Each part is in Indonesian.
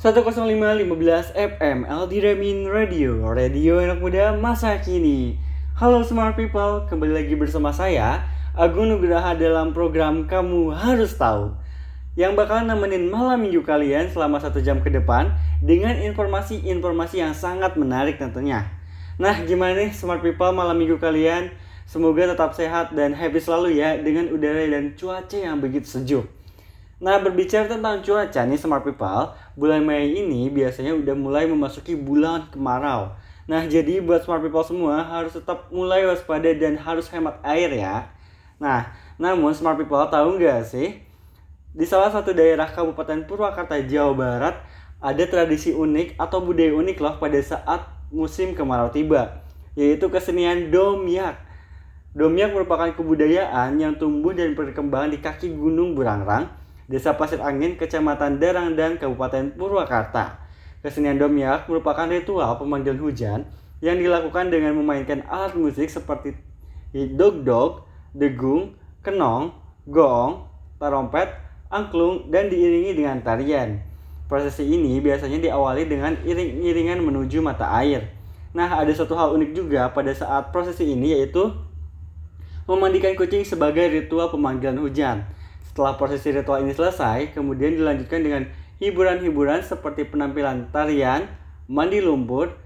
10515 FM LD Remin Radio Radio anak muda masa kini. Halo smart people, kembali lagi bersama saya Agung Nugraha dalam program Kamu Harus Tahu Yang bakalan nemenin malam minggu kalian selama satu jam ke depan Dengan informasi-informasi yang sangat menarik tentunya. Nah gimana nih smart people malam minggu kalian? Semoga tetap sehat dan happy selalu ya Dengan udara dan cuaca yang begitu sejuk Nah berbicara tentang cuaca nih smart people, bulan Mei ini biasanya udah mulai memasuki bulan kemarau. Nah jadi buat smart people semua harus tetap mulai waspada dan harus hemat air ya. Nah namun smart people tahu nggak sih? Di salah satu daerah Kabupaten Purwakarta, Jawa Barat, ada tradisi unik atau budaya unik loh pada saat musim kemarau tiba, yaitu kesenian domyak. Domyak merupakan kebudayaan yang tumbuh dan berkembang di kaki Gunung Burangrang Desa Pasir Angin, Kecamatan Derang dan Kabupaten Purwakarta. Kesenian domyak merupakan ritual pemanggilan hujan yang dilakukan dengan memainkan alat musik seperti dog-dog, degung, kenong, gong, tarompet, angklung, dan diiringi dengan tarian. Prosesi ini biasanya diawali dengan iring-iringan menuju mata air. Nah, ada satu hal unik juga pada saat prosesi ini yaitu memandikan kucing sebagai ritual pemanggilan hujan. Setelah prosesi ritual ini selesai, kemudian dilanjutkan dengan hiburan-hiburan seperti penampilan tarian, mandi lumpur,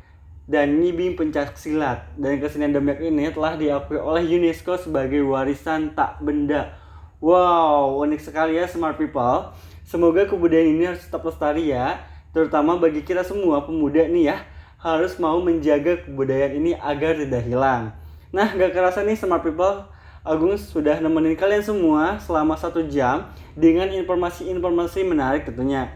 dan ngibing pencak silat. Dan kesenian domyak ini telah diakui oleh UNESCO sebagai warisan tak benda. Wow, unik sekali ya smart people. Semoga kebudayaan ini harus tetap lestari ya, terutama bagi kita semua pemuda nih ya, harus mau menjaga kebudayaan ini agar tidak hilang. Nah, gak kerasa nih smart people, Agung sudah nemenin kalian semua selama satu jam dengan informasi-informasi menarik tentunya.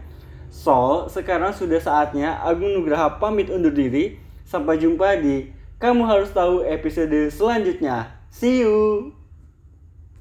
So, sekarang sudah saatnya Agung Nugraha pamit undur diri. Sampai jumpa di Kamu Harus Tahu episode selanjutnya. See you!